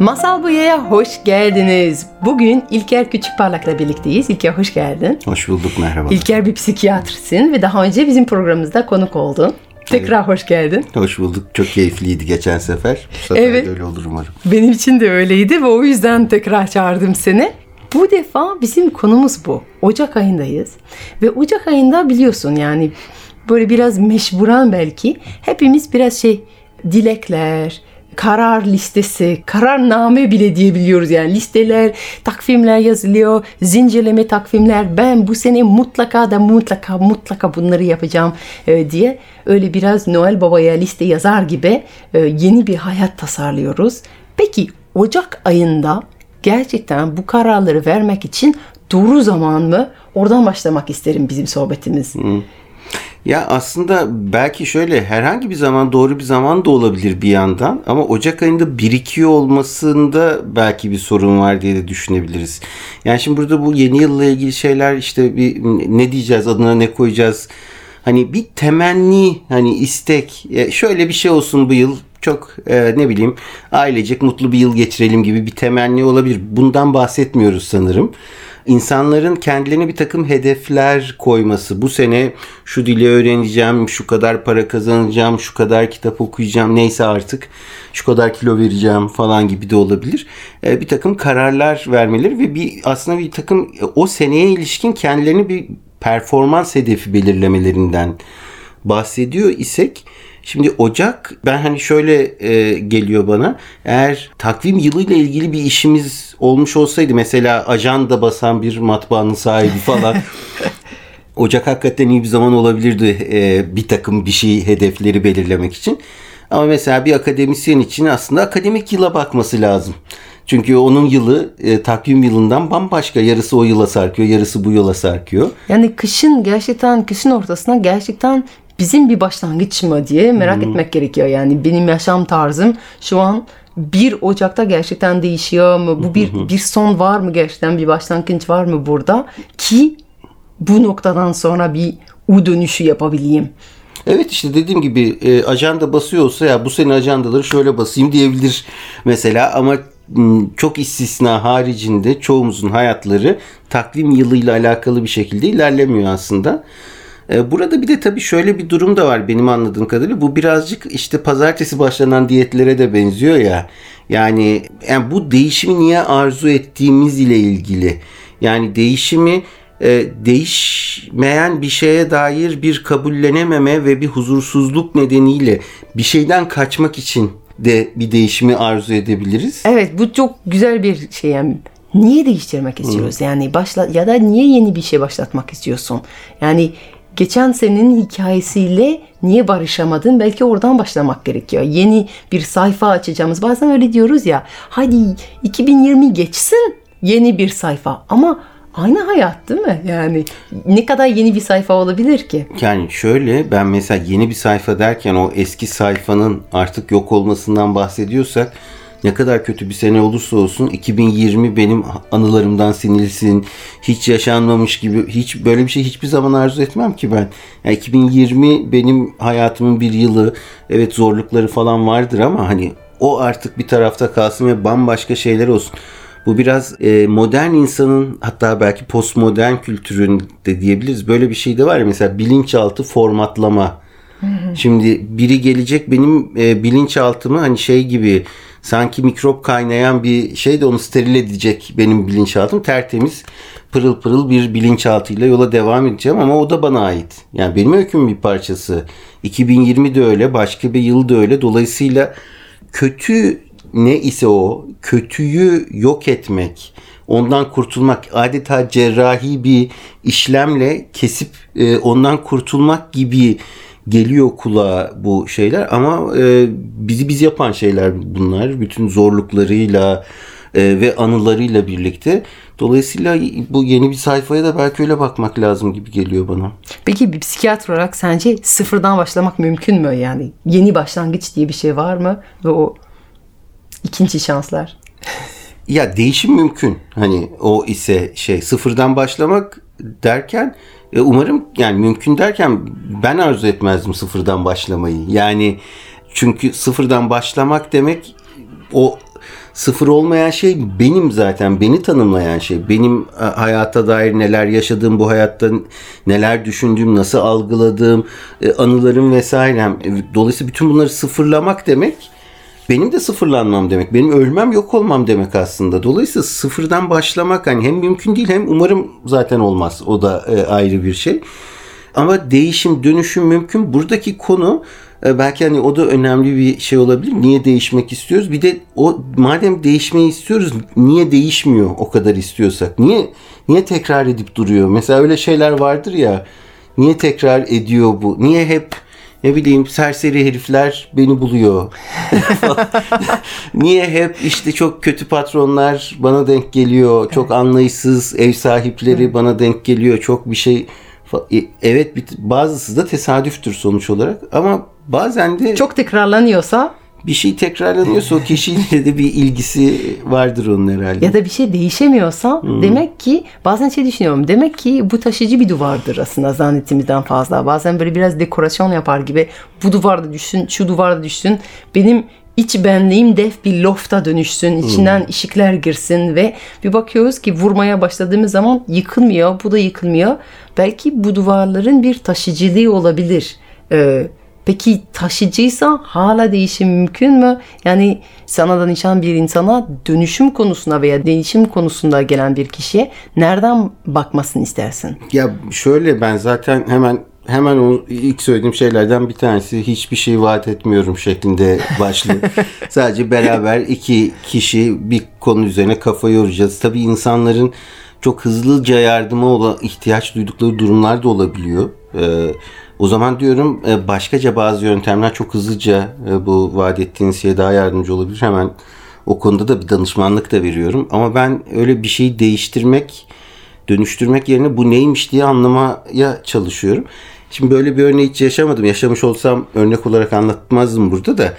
Masal Buya'ya hoş geldiniz. Bugün İlker Küçükparlak'la birlikteyiz. İlker hoş geldin. Hoş bulduk merhaba. İlker bir psikiyatrsin ve daha önce bizim programımızda konuk oldun. Tekrar hoş geldin. Hoş bulduk. Çok keyifliydi geçen sefer. Bu sefer Evet. öyle olur umarım. Benim için de öyleydi ve o yüzden tekrar çağırdım seni. Bu defa bizim konumuz bu. Ocak ayındayız ve Ocak ayında biliyorsun yani böyle biraz meşburan belki hepimiz biraz şey dilekler, karar listesi, kararname bile diyebiliyoruz yani listeler, takvimler yazılıyor, zincirleme takvimler. Ben bu sene mutlaka da mutlaka mutlaka bunları yapacağım e, diye öyle biraz Noel Baba'ya liste yazar gibi e, yeni bir hayat tasarlıyoruz. Peki Ocak ayında gerçekten bu kararları vermek için doğru zaman mı? Oradan başlamak isterim bizim sohbetimiz. Ya aslında belki şöyle herhangi bir zaman doğru bir zaman da olabilir bir yandan ama Ocak ayında birikiyor olmasında belki bir sorun var diye de düşünebiliriz. Yani şimdi burada bu yeni yılla ilgili şeyler işte bir ne diyeceğiz adına ne koyacağız hani bir temenni hani istek e, şöyle bir şey olsun bu yıl çok e, ne bileyim ailecek mutlu bir yıl geçirelim gibi bir temenni olabilir. Bundan bahsetmiyoruz sanırım. İnsanların kendilerine bir takım hedefler koyması. Bu sene şu dili öğreneceğim, şu kadar para kazanacağım, şu kadar kitap okuyacağım, neyse artık şu kadar kilo vereceğim falan gibi de olabilir. E, bir takım kararlar vermeleri ve bir aslında bir takım o seneye ilişkin kendilerini bir performans hedefi belirlemelerinden bahsediyor isek Şimdi Ocak ben hani şöyle e, geliyor bana. Eğer takvim yılıyla ilgili bir işimiz olmuş olsaydı mesela ajanda basan bir matbaanın sahibi falan. Ocak hakikaten iyi bir zaman olabilirdi e, bir takım bir şey hedefleri belirlemek için. Ama mesela bir akademisyen için aslında akademik yıla bakması lazım. Çünkü onun yılı e, takvim yılından bambaşka. Yarısı o yıla sarkıyor, yarısı bu yıla sarkıyor. Yani kışın gerçekten kışın ortasına gerçekten bizim bir başlangıç mı diye merak etmek gerekiyor. Yani benim yaşam tarzım şu an 1 Ocak'ta gerçekten değişiyor mu? Bu bir bir son var mı gerçekten bir başlangıç var mı burada ki bu noktadan sonra bir U dönüşü yapabileyim. Evet işte dediğim gibi e, ajanda basıyorsa ya bu sene ajandaları şöyle basayım diyebilir mesela ama çok istisna haricinde çoğumuzun hayatları takvim yılıyla alakalı bir şekilde ilerlemiyor aslında. E, Burada bir de tabii şöyle bir durum da var benim anladığım kadarıyla. Bu birazcık işte pazartesi başlanan diyetlere de benziyor ya. Yani, yani bu değişimi niye arzu ettiğimiz ile ilgili. Yani değişimi e, değişmeyen bir şeye dair bir kabullenememe ve bir huzursuzluk nedeniyle bir şeyden kaçmak için de bir değişimi arzu edebiliriz. Evet bu çok güzel bir şey yani. Niye değiştirmek istiyoruz? Yani başla ya da niye yeni bir şey başlatmak istiyorsun? Yani geçen senenin hikayesiyle niye barışamadın? Belki oradan başlamak gerekiyor. Yeni bir sayfa açacağımız. Bazen öyle diyoruz ya. Hadi 2020 geçsin yeni bir sayfa. Ama aynı hayat değil mi? Yani ne kadar yeni bir sayfa olabilir ki? Yani şöyle ben mesela yeni bir sayfa derken o eski sayfanın artık yok olmasından bahsediyorsak ne kadar kötü bir sene olursa olsun 2020 benim anılarımdan sinilsin. Hiç yaşanmamış gibi hiç böyle bir şey hiçbir zaman arzu etmem ki ben. Yani 2020 benim hayatımın bir yılı. Evet zorlukları falan vardır ama hani o artık bir tarafta kalsın ve bambaşka şeyler olsun. Bu biraz e, modern insanın hatta belki postmodern kültürün de diyebiliriz. Böyle bir şey de var ya mesela bilinçaltı formatlama. Şimdi biri gelecek benim e, bilinçaltımı hani şey gibi sanki mikrop kaynayan bir şey de onu steril edecek benim bilinçaltım. Tertemiz pırıl pırıl bir bilinçaltıyla yola devam edeceğim ama o da bana ait. Yani benim öykümün bir parçası. 2020 de öyle, başka bir yıl da öyle. Dolayısıyla kötü ne ise o kötüyü yok etmek, ondan kurtulmak adeta cerrahi bir işlemle kesip e, ondan kurtulmak gibi geliyor kulağa bu şeyler ama e, bizi biz yapan şeyler bunlar. Bütün zorluklarıyla, e, ve anılarıyla birlikte. Dolayısıyla bu yeni bir sayfaya da belki öyle bakmak lazım gibi geliyor bana. Peki bir psikiyatr olarak sence sıfırdan başlamak mümkün mü? Yani yeni başlangıç diye bir şey var mı? Ve o ikinci şanslar. Ya değişim mümkün. Hani o ise şey sıfırdan başlamak derken e, umarım yani mümkün derken ben arzu etmezdim sıfırdan başlamayı. Yani çünkü sıfırdan başlamak demek o sıfır olmayan şey benim zaten beni tanımlayan şey. Benim e, hayata dair neler yaşadığım, bu hayatta neler düşündüğüm, nasıl algıladığım, e, anılarım vesairem. E, Dolayısıyla bütün bunları sıfırlamak demek benim de sıfırlanmam demek. Benim ölmem yok olmam demek aslında. Dolayısıyla sıfırdan başlamak hani hem mümkün değil hem umarım zaten olmaz. O da e, ayrı bir şey. Ama değişim, dönüşüm mümkün. Buradaki konu e, belki hani o da önemli bir şey olabilir. Niye değişmek istiyoruz? Bir de o madem değişmeyi istiyoruz niye değişmiyor o kadar istiyorsak? Niye niye tekrar edip duruyor? Mesela öyle şeyler vardır ya. Niye tekrar ediyor bu? Niye hep ne bileyim serseri herifler beni buluyor. Niye hep işte çok kötü patronlar bana denk geliyor. Çok anlayışsız ev sahipleri bana denk geliyor. Çok bir şey E, evet bazısı da tesadüftür sonuç olarak ama bazen de Çok tekrarlanıyorsa bir şey tekrarlanıyorsa o kişiyle de bir ilgisi vardır onun herhalde. ya da bir şey değişemiyorsa demek ki bazen şey düşünüyorum. Demek ki bu taşıyıcı bir duvardır aslında zannettiğimizden fazla. Bazen böyle biraz dekorasyon yapar gibi bu duvarda düşsün, şu duvarda düşsün. Benim iç benliğim dev bir lofta dönüşsün. içinden ışıklar girsin ve bir bakıyoruz ki vurmaya başladığımız zaman yıkılmıyor. Bu da yıkılmıyor. Belki bu duvarların bir taşıyıcılığı olabilir. Ee, Peki taşıcıysa hala değişim mümkün mü? Yani sana danışan bir insana dönüşüm konusunda veya değişim konusunda gelen bir kişiye nereden bakmasını istersin? Ya şöyle ben zaten hemen hemen o ilk söylediğim şeylerden bir tanesi hiçbir şey vaat etmiyorum şeklinde başlıyor. Sadece beraber iki kişi bir konu üzerine kafa yoracağız. Tabii insanların çok hızlıca yardıma ihtiyaç duydukları durumlar da olabiliyor. Ee, o zaman diyorum e, başkaca bazı yöntemler çok hızlıca e, bu vaat ettiğiniz şeye daha yardımcı olabilir. Hemen o konuda da bir danışmanlık da veriyorum. Ama ben öyle bir şeyi değiştirmek dönüştürmek yerine bu neymiş diye anlamaya çalışıyorum. Şimdi böyle bir örneği hiç yaşamadım. Yaşamış olsam örnek olarak anlatmazdım burada da.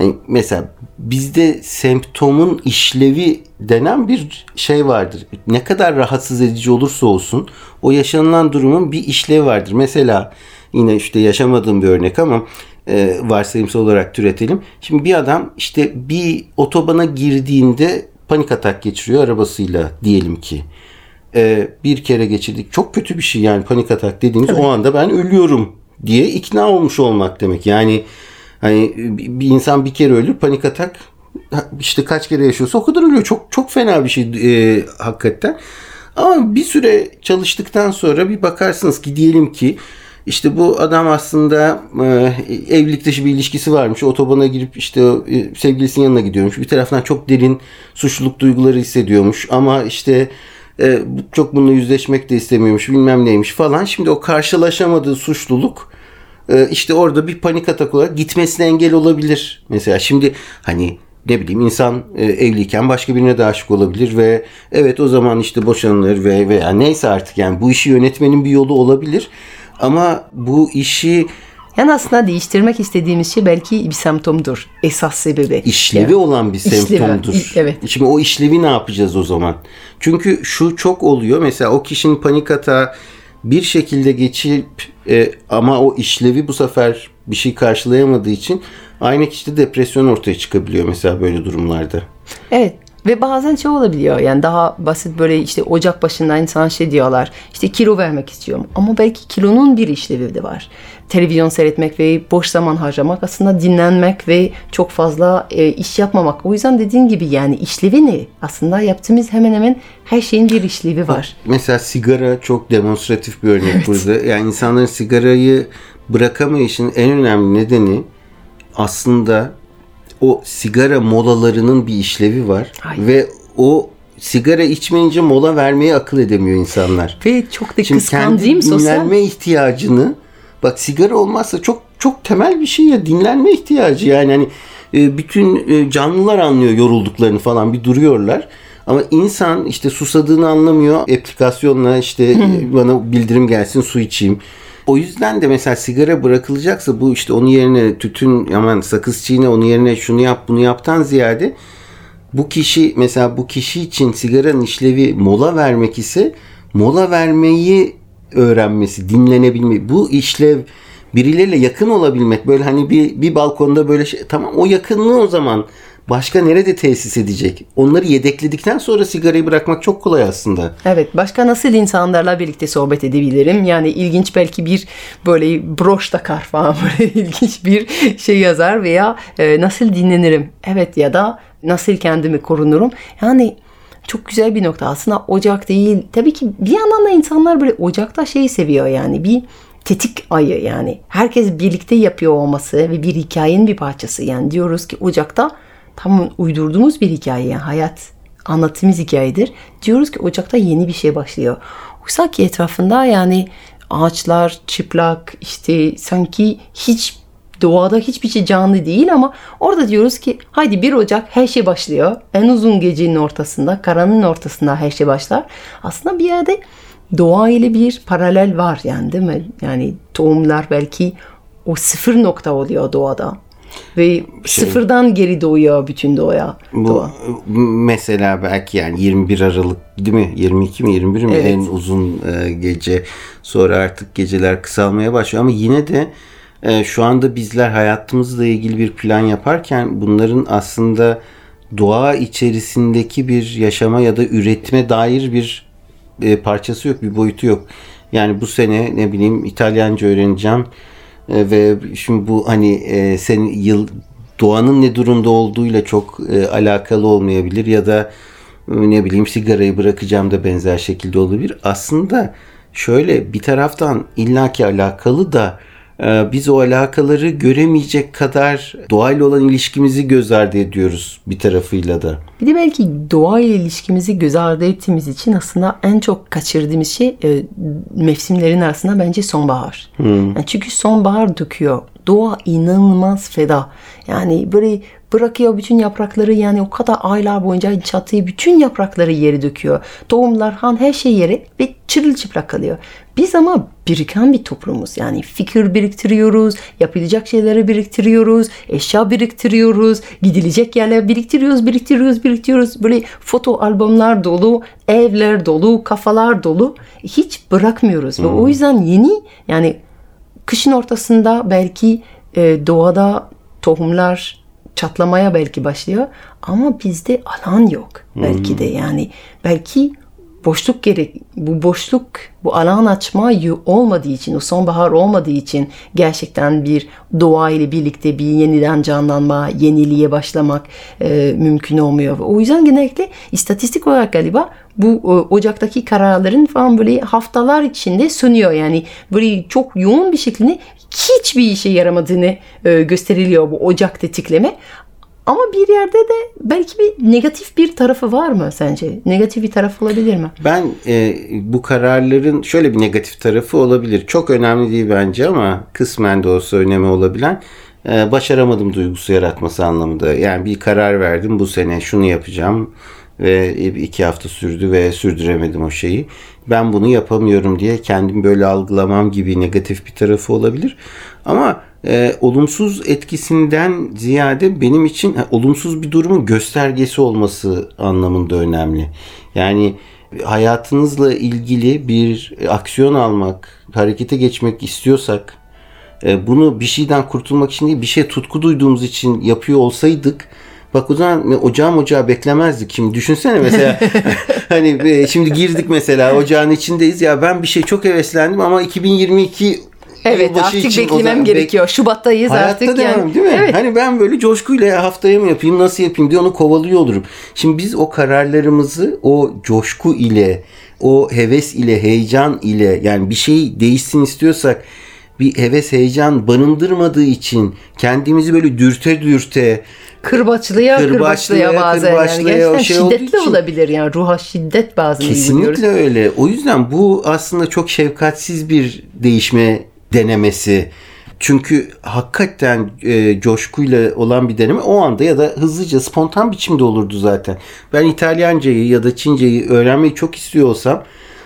Yani mesela bizde semptomun işlevi denen bir şey vardır. Ne kadar rahatsız edici olursa olsun o yaşanılan durumun bir işlevi vardır. Mesela yine işte yaşamadığım bir örnek ama e, varsayımsal olarak türetelim. Şimdi bir adam işte bir otobana girdiğinde panik atak geçiriyor arabasıyla diyelim ki e, bir kere geçirdik. Çok kötü bir şey yani panik atak dediğiniz o anda ben ölüyorum diye ikna olmuş olmak demek. Yani hani bir insan bir kere ölür panik atak işte kaç kere yaşıyorsa o kadar ölüyor. Çok çok fena bir şey e, hakikaten. Ama bir süre çalıştıktan sonra bir bakarsınız ki diyelim ki işte bu adam aslında e, evlilik dışı bir ilişkisi varmış. Otobana girip işte e, sevgilisinin yanına gidiyormuş. Bir taraftan çok derin suçluluk duyguları hissediyormuş. Ama işte e, çok bununla yüzleşmek de istemiyormuş bilmem neymiş falan. Şimdi o karşılaşamadığı suçluluk e, işte orada bir panik atak olarak gitmesine engel olabilir. Mesela şimdi hani ne bileyim insan e, evliyken başka birine de aşık olabilir ve evet o zaman işte boşanılır ve veya neyse artık yani bu işi yönetmenin bir yolu olabilir. Ama bu işi Yani aslında değiştirmek istediğimiz şey belki bir semptomdur. Esas sebebi. işlevi Yani. olan bir İşlevi, semptomdur. i- evet. Şimdi o işlevi ne yapacağız o zaman? Çünkü şu çok oluyor. Mesela o kişinin panik atağı bir şekilde geçip e, ama o işlevi bu sefer bir şey karşılayamadığı için aynı kişide depresyon ortaya çıkabiliyor mesela böyle durumlarda. Evet. Ve bazen şey olabiliyor yani daha basit böyle işte ocak başında insan şey diyorlar işte kilo vermek istiyorum ama belki kilonun bir işlevi de var. Televizyon seyretmek ve boş zaman harcamak aslında dinlenmek ve çok fazla e, iş yapmamak. O yüzden dediğin gibi yani işlevi ne? Aslında yaptığımız hemen hemen her şeyin bir işlevi var. Mesela sigara çok demonstratif bir örnek burada. Yani insanların sigarayı bırakamayışının en önemli nedeni aslında o sigara molalarının bir işlevi var Ay. ve o sigara içmeyince mola vermeyi akıl edemiyor insanlar. Ve çok da Şimdi kendi kıskandığım sosyal dinlenme ihtiyacını bak sigara olmazsa çok çok temel bir şey ya dinlenme ihtiyacı yani hani e, bütün e, canlılar anlıyor yorulduklarını falan bir duruyorlar. Ama insan işte susadığını anlamıyor. Aplikasyonla işte e, bana bildirim gelsin su içeyim. O yüzden de mesela sigara bırakılacaksa bu işte onun yerine tütün aman sakız çiğne onun yerine şunu yap bunu yaptan ziyade bu kişi mesela bu kişi için sigaranın işlevi mola vermek ise mola vermeyi öğrenmesi, dinlenebilmeyi. Bu işlev birileriyle yakın olabilmek. Böyle hani bir, bir balkonda böyle şey tamam o yakınlığı o zaman başka nerede tesis edecek? Onları yedekledikten sonra sigarayı bırakmak çok kolay aslında. Evet, başka nasıl insanlarla birlikte sohbet edebilirim? Yani ilginç belki bir böyle broş takar falan böyle ilginç bir şey yazar veya e, nasıl dinlenirim? Evet ya da nasıl kendimi korunurum? Yani çok güzel bir nokta aslında ocak değil. Tabii ki bir yandan da insanlar böyle ocakta şeyi seviyor yani bir tetik ayı yani. Herkes birlikte yapıyor olması ve bir hikayenin bir parçası. Yani diyoruz ki ocakta tam uydurduğumuz bir hikaye yani hayat anlattığımız hikayedir. Diyoruz ki ocakta yeni bir şey başlıyor. Oysa ki etrafında yani ağaçlar çıplak işte sanki hiç doğada hiçbir şey canlı değil ama orada diyoruz ki haydi 1 Ocak her şey başlıyor. En uzun gecenin ortasında, karanın ortasında her şey başlar. Aslında bir yerde doğa ile bir paralel var yani değil mi? Yani tohumlar belki o sıfır nokta oluyor doğada. Ve sıfırdan geri doğuyor bütün doğaya. Bu doğa. mesela belki yani 21 Aralık değil mi? 22 mi 21 mi Evet. en uzun e, gece. Sonra artık geceler kısalmaya başlıyor ama yine de e, şu anda bizler hayatımızla ilgili bir plan yaparken bunların aslında doğa içerisindeki bir yaşama ya da üretime dair bir e, parçası yok, bir boyutu yok. Yani bu sene ne bileyim İtalyanca öğreneceğim E, ve şimdi bu hani e, senin yıl doğanın ne durumda olduğuyla çok e, alakalı olmayabilir ya da e, ne bileyim sigarayı bırakacağım da benzer şekilde olabilir. Aslında şöyle bir taraftan illaki alakalı da biz o alakaları göremeyecek kadar doğayla olan ilişkimizi göz ardı ediyoruz bir tarafıyla da. Bir de belki doğa ile ilişkimizi göz ardı ettiğimiz için aslında en çok kaçırdığımız şey e, mevsimlerin arasında bence sonbahar. Yani çünkü sonbahar döküyor. Doğa inanılmaz feda. Yani böyle bırakıyor bütün yaprakları yani o kadar aylar boyunca çatıyı bütün yaprakları yere döküyor. Tohumlar, han her şey yere ve çırılçıplak kalıyor. Biz ama biriken bir toplumuz. Yani fikir biriktiriyoruz, yapılacak şeyleri biriktiriyoruz, eşya biriktiriyoruz, gidilecek yerler biriktiriyoruz, biriktiriyoruz, biriktiriyoruz. Böyle foto albümler dolu, evler dolu, kafalar dolu. Hiç bırakmıyoruz. Ve o yüzden yeni yani kışın ortasında belki e, doğada tohumlar çatlamaya belki başlıyor. Ama bizde alan yok belki de yani. Belki boşluk gerek bu boşluk bu alan açma olmadığı için o sonbahar olmadığı için gerçekten bir doğa ile birlikte bir yeniden canlanma yeniliğe başlamak e, mümkün olmuyor. O yüzden genellikle istatistik olarak galiba bu e, Ocak'taki kararların falan böyle haftalar içinde sönüyor. Yani böyle çok yoğun bir şekilde hiçbir işe yaramadığını e, gösteriliyor bu Ocak tetikleme. Ama bir yerde de belki bir negatif bir tarafı var mı sence? Negatif bir taraf olabilir mi? Ben e, bu kararların şöyle bir negatif tarafı olabilir. Çok önemli değil bence ama kısmen de olsa önemi olabilen başaramadım duygusu yaratması anlamında. Yani bir karar verdim bu sene şunu yapacağım ve iki hafta sürdü ve sürdüremedim o şeyi. Ben bunu yapamıyorum diye kendimi böyle algılamam gibi negatif bir tarafı olabilir. Ama e, olumsuz etkisinden ziyade benim için ha, olumsuz bir durumun göstergesi olması anlamında önemli. Yani hayatınızla ilgili bir aksiyon almak, harekete geçmek istiyorsak bunu bir şeyden kurtulmak için değil bir şey tutku duyduğumuz için yapıyor olsaydık Bak o zaman ocağım ocağı beklemezdik. Şimdi düşünsene mesela hani e, şimdi girdik mesela ocağın içindeyiz. Ya ben bir şey çok heveslendim ama 2022 Evet artık için beklemem zaman bek- gerekiyor. Şubattayız Hayatta artık devam yani. değil mi? Evet. Hani ben böyle coşkuyla "Ya haftaya mı yapayım nasıl yapayım diye onu kovalıyor olurum. Şimdi biz o kararlarımızı o coşku ile o heves ile heyecan ile yani bir şey değişsin istiyorsak bir heves heyecan barındırmadığı için kendimizi böyle dürte dürte Kırbaçlıya kırbaçlıya, Kırbaçlıya, bazen kırbaçlıya yani. Gerçekten şey şiddetli olabilir yani. Ruha şiddet bazen Kesinlikle öyle. O yüzden bu aslında çok şefkatsiz bir değişme denemesi. Çünkü hakikaten e, coşkuyla olan bir deneme o anda ya da hızlıca spontan biçimde olurdu zaten. Ben İtalyancayı ya da Çinceyi öğrenmeyi çok istiyor olsam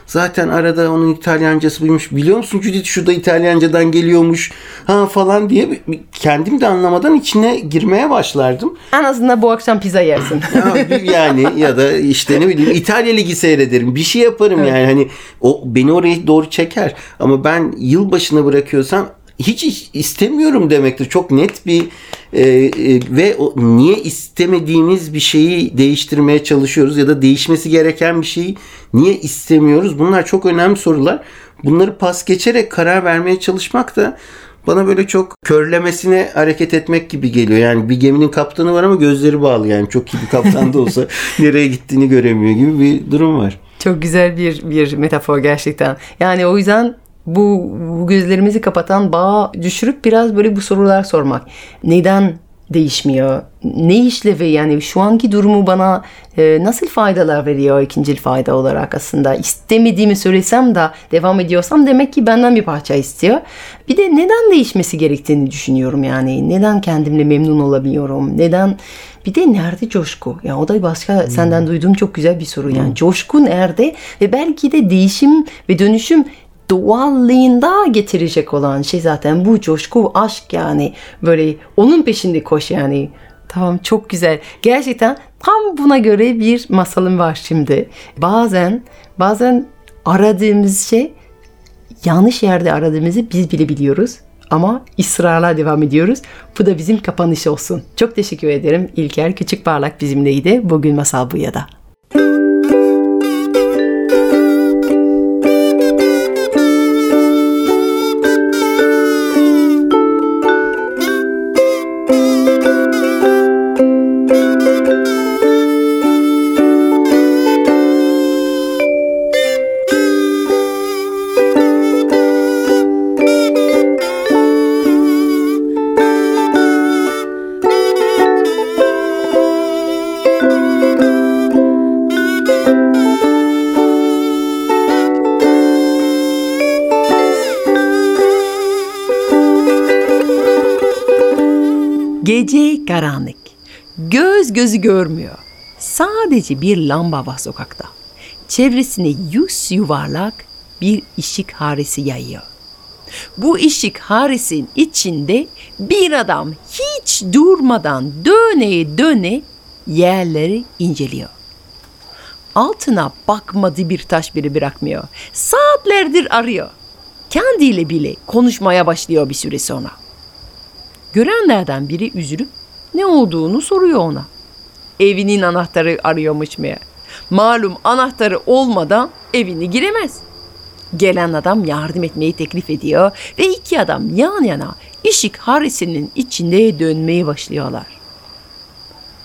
Zaten arada onun İtalyancası buymuş. Biliyor musun Judith şu da İtalyancadan geliyormuş. Ha falan diye kendim de anlamadan içine girmeye başlardım. En azından bu akşam pizza yersin. yani ya da işte ne bileyim İtalya Ligi seyrederim. Bir şey yaparım yani. Hani o beni oraya doğru çeker. Ama ben yılbaşına bırakıyorsam hiç istemiyorum demektir. Çok net bir e, e, ve o, niye istemediğimiz bir şeyi değiştirmeye çalışıyoruz ya da değişmesi gereken bir şeyi niye istemiyoruz? Bunlar çok önemli sorular. Bunları pas geçerek karar vermeye çalışmak da bana böyle çok körlemesine hareket etmek gibi geliyor. Yani bir geminin kaptanı var ama gözleri bağlı yani çok iyi bir kaptan da olsa nereye gittiğini göremiyor gibi bir durum var. Çok güzel bir bir metafor gerçekten. Yani o yüzden bu, gözlerimizi kapatan bağ düşürüp biraz böyle bu sorular sormak. Neden değişmiyor? Ne işlevi yani şu anki durumu bana e, nasıl faydalar veriyor ikinci fayda olarak aslında istemediğimi söylesem de devam ediyorsam demek ki benden bir parça istiyor. Bir de neden değişmesi gerektiğini düşünüyorum yani neden kendimle memnun olabiliyorum neden bir de nerede coşku? Ya o da başka hmm. senden duyduğum çok güzel bir soru yani hmm. coşku nerede ve belki de değişim ve dönüşüm doğallığında getirecek olan şey zaten bu coşku, aşk yani böyle onun peşinde koş yani. Tamam çok güzel. Gerçekten tam buna göre bir masalım var şimdi. Bazen bazen aradığımız şey yanlış yerde aradığımızı biz bile biliyoruz ama ısrarla devam ediyoruz. Bu da bizim kapanış olsun. Çok teşekkür ederim. İlker Küçük Parlak bizimleydi. Bugün Masal Buya'da. Karanlık. Göz gözü görmüyor. Sadece bir lamba var sokakta. Çevresine yüz yuvarlak bir ışık haresi yayıyor. Bu ışık haresin içinde bir adam hiç durmadan döne döne yerleri inceliyor. Altına bakmadı bir taş biri bırakmıyor. Saatlerdir arıyor. Kendiyle bile konuşmaya başlıyor bir süre sonra. Görenlerden biri üzülüp ne olduğunu soruyor ona. Evinin anahtarı arıyormuş meğer. Malum anahtarı olmadan evini giremez. Gelen adam yardım etmeyi teklif ediyor ve iki adam yan yana ışık haresinin içinde dönmeye başlıyorlar.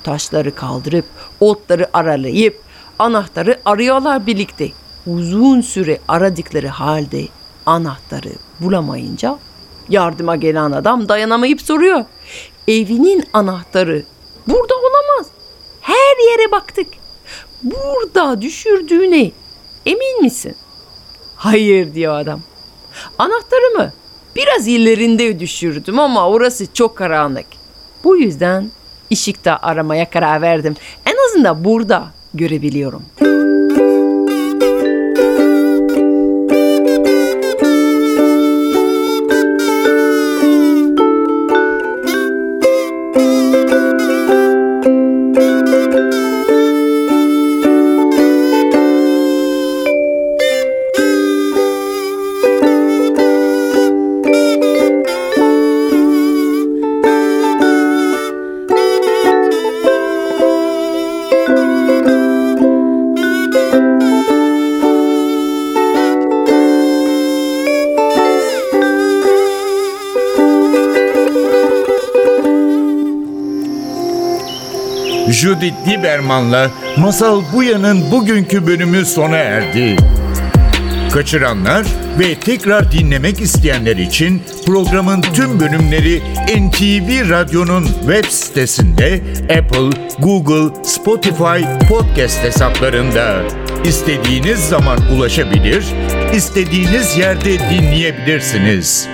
Taşları kaldırıp otları aralayıp anahtarı arıyorlar birlikte. Uzun süre aradıkları halde anahtarı bulamayınca Yardıma gelen adam dayanamayıp soruyor. Evinin anahtarı burada olamaz. Her yere baktık. Burada düşürdüğüne emin misin? Hayır diyor adam. Anahtarı mı? Biraz ilerinde düşürdüm ama orası çok karanlık. Bu yüzden ışıkta aramaya karar verdim. En azından burada görebiliyorum.'' Judith Lieberman'la Masal Buya'nın bugünkü bölümü sona erdi. Kaçıranlar ve tekrar dinlemek isteyenler için programın tüm bölümleri NTV Radyo'nun web sitesinde Apple, Google, Spotify podcast hesaplarında istediğiniz zaman ulaşabilir, istediğiniz yerde dinleyebilirsiniz.